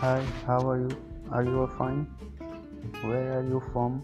Hi, how are you? Are you fine? Where are you from?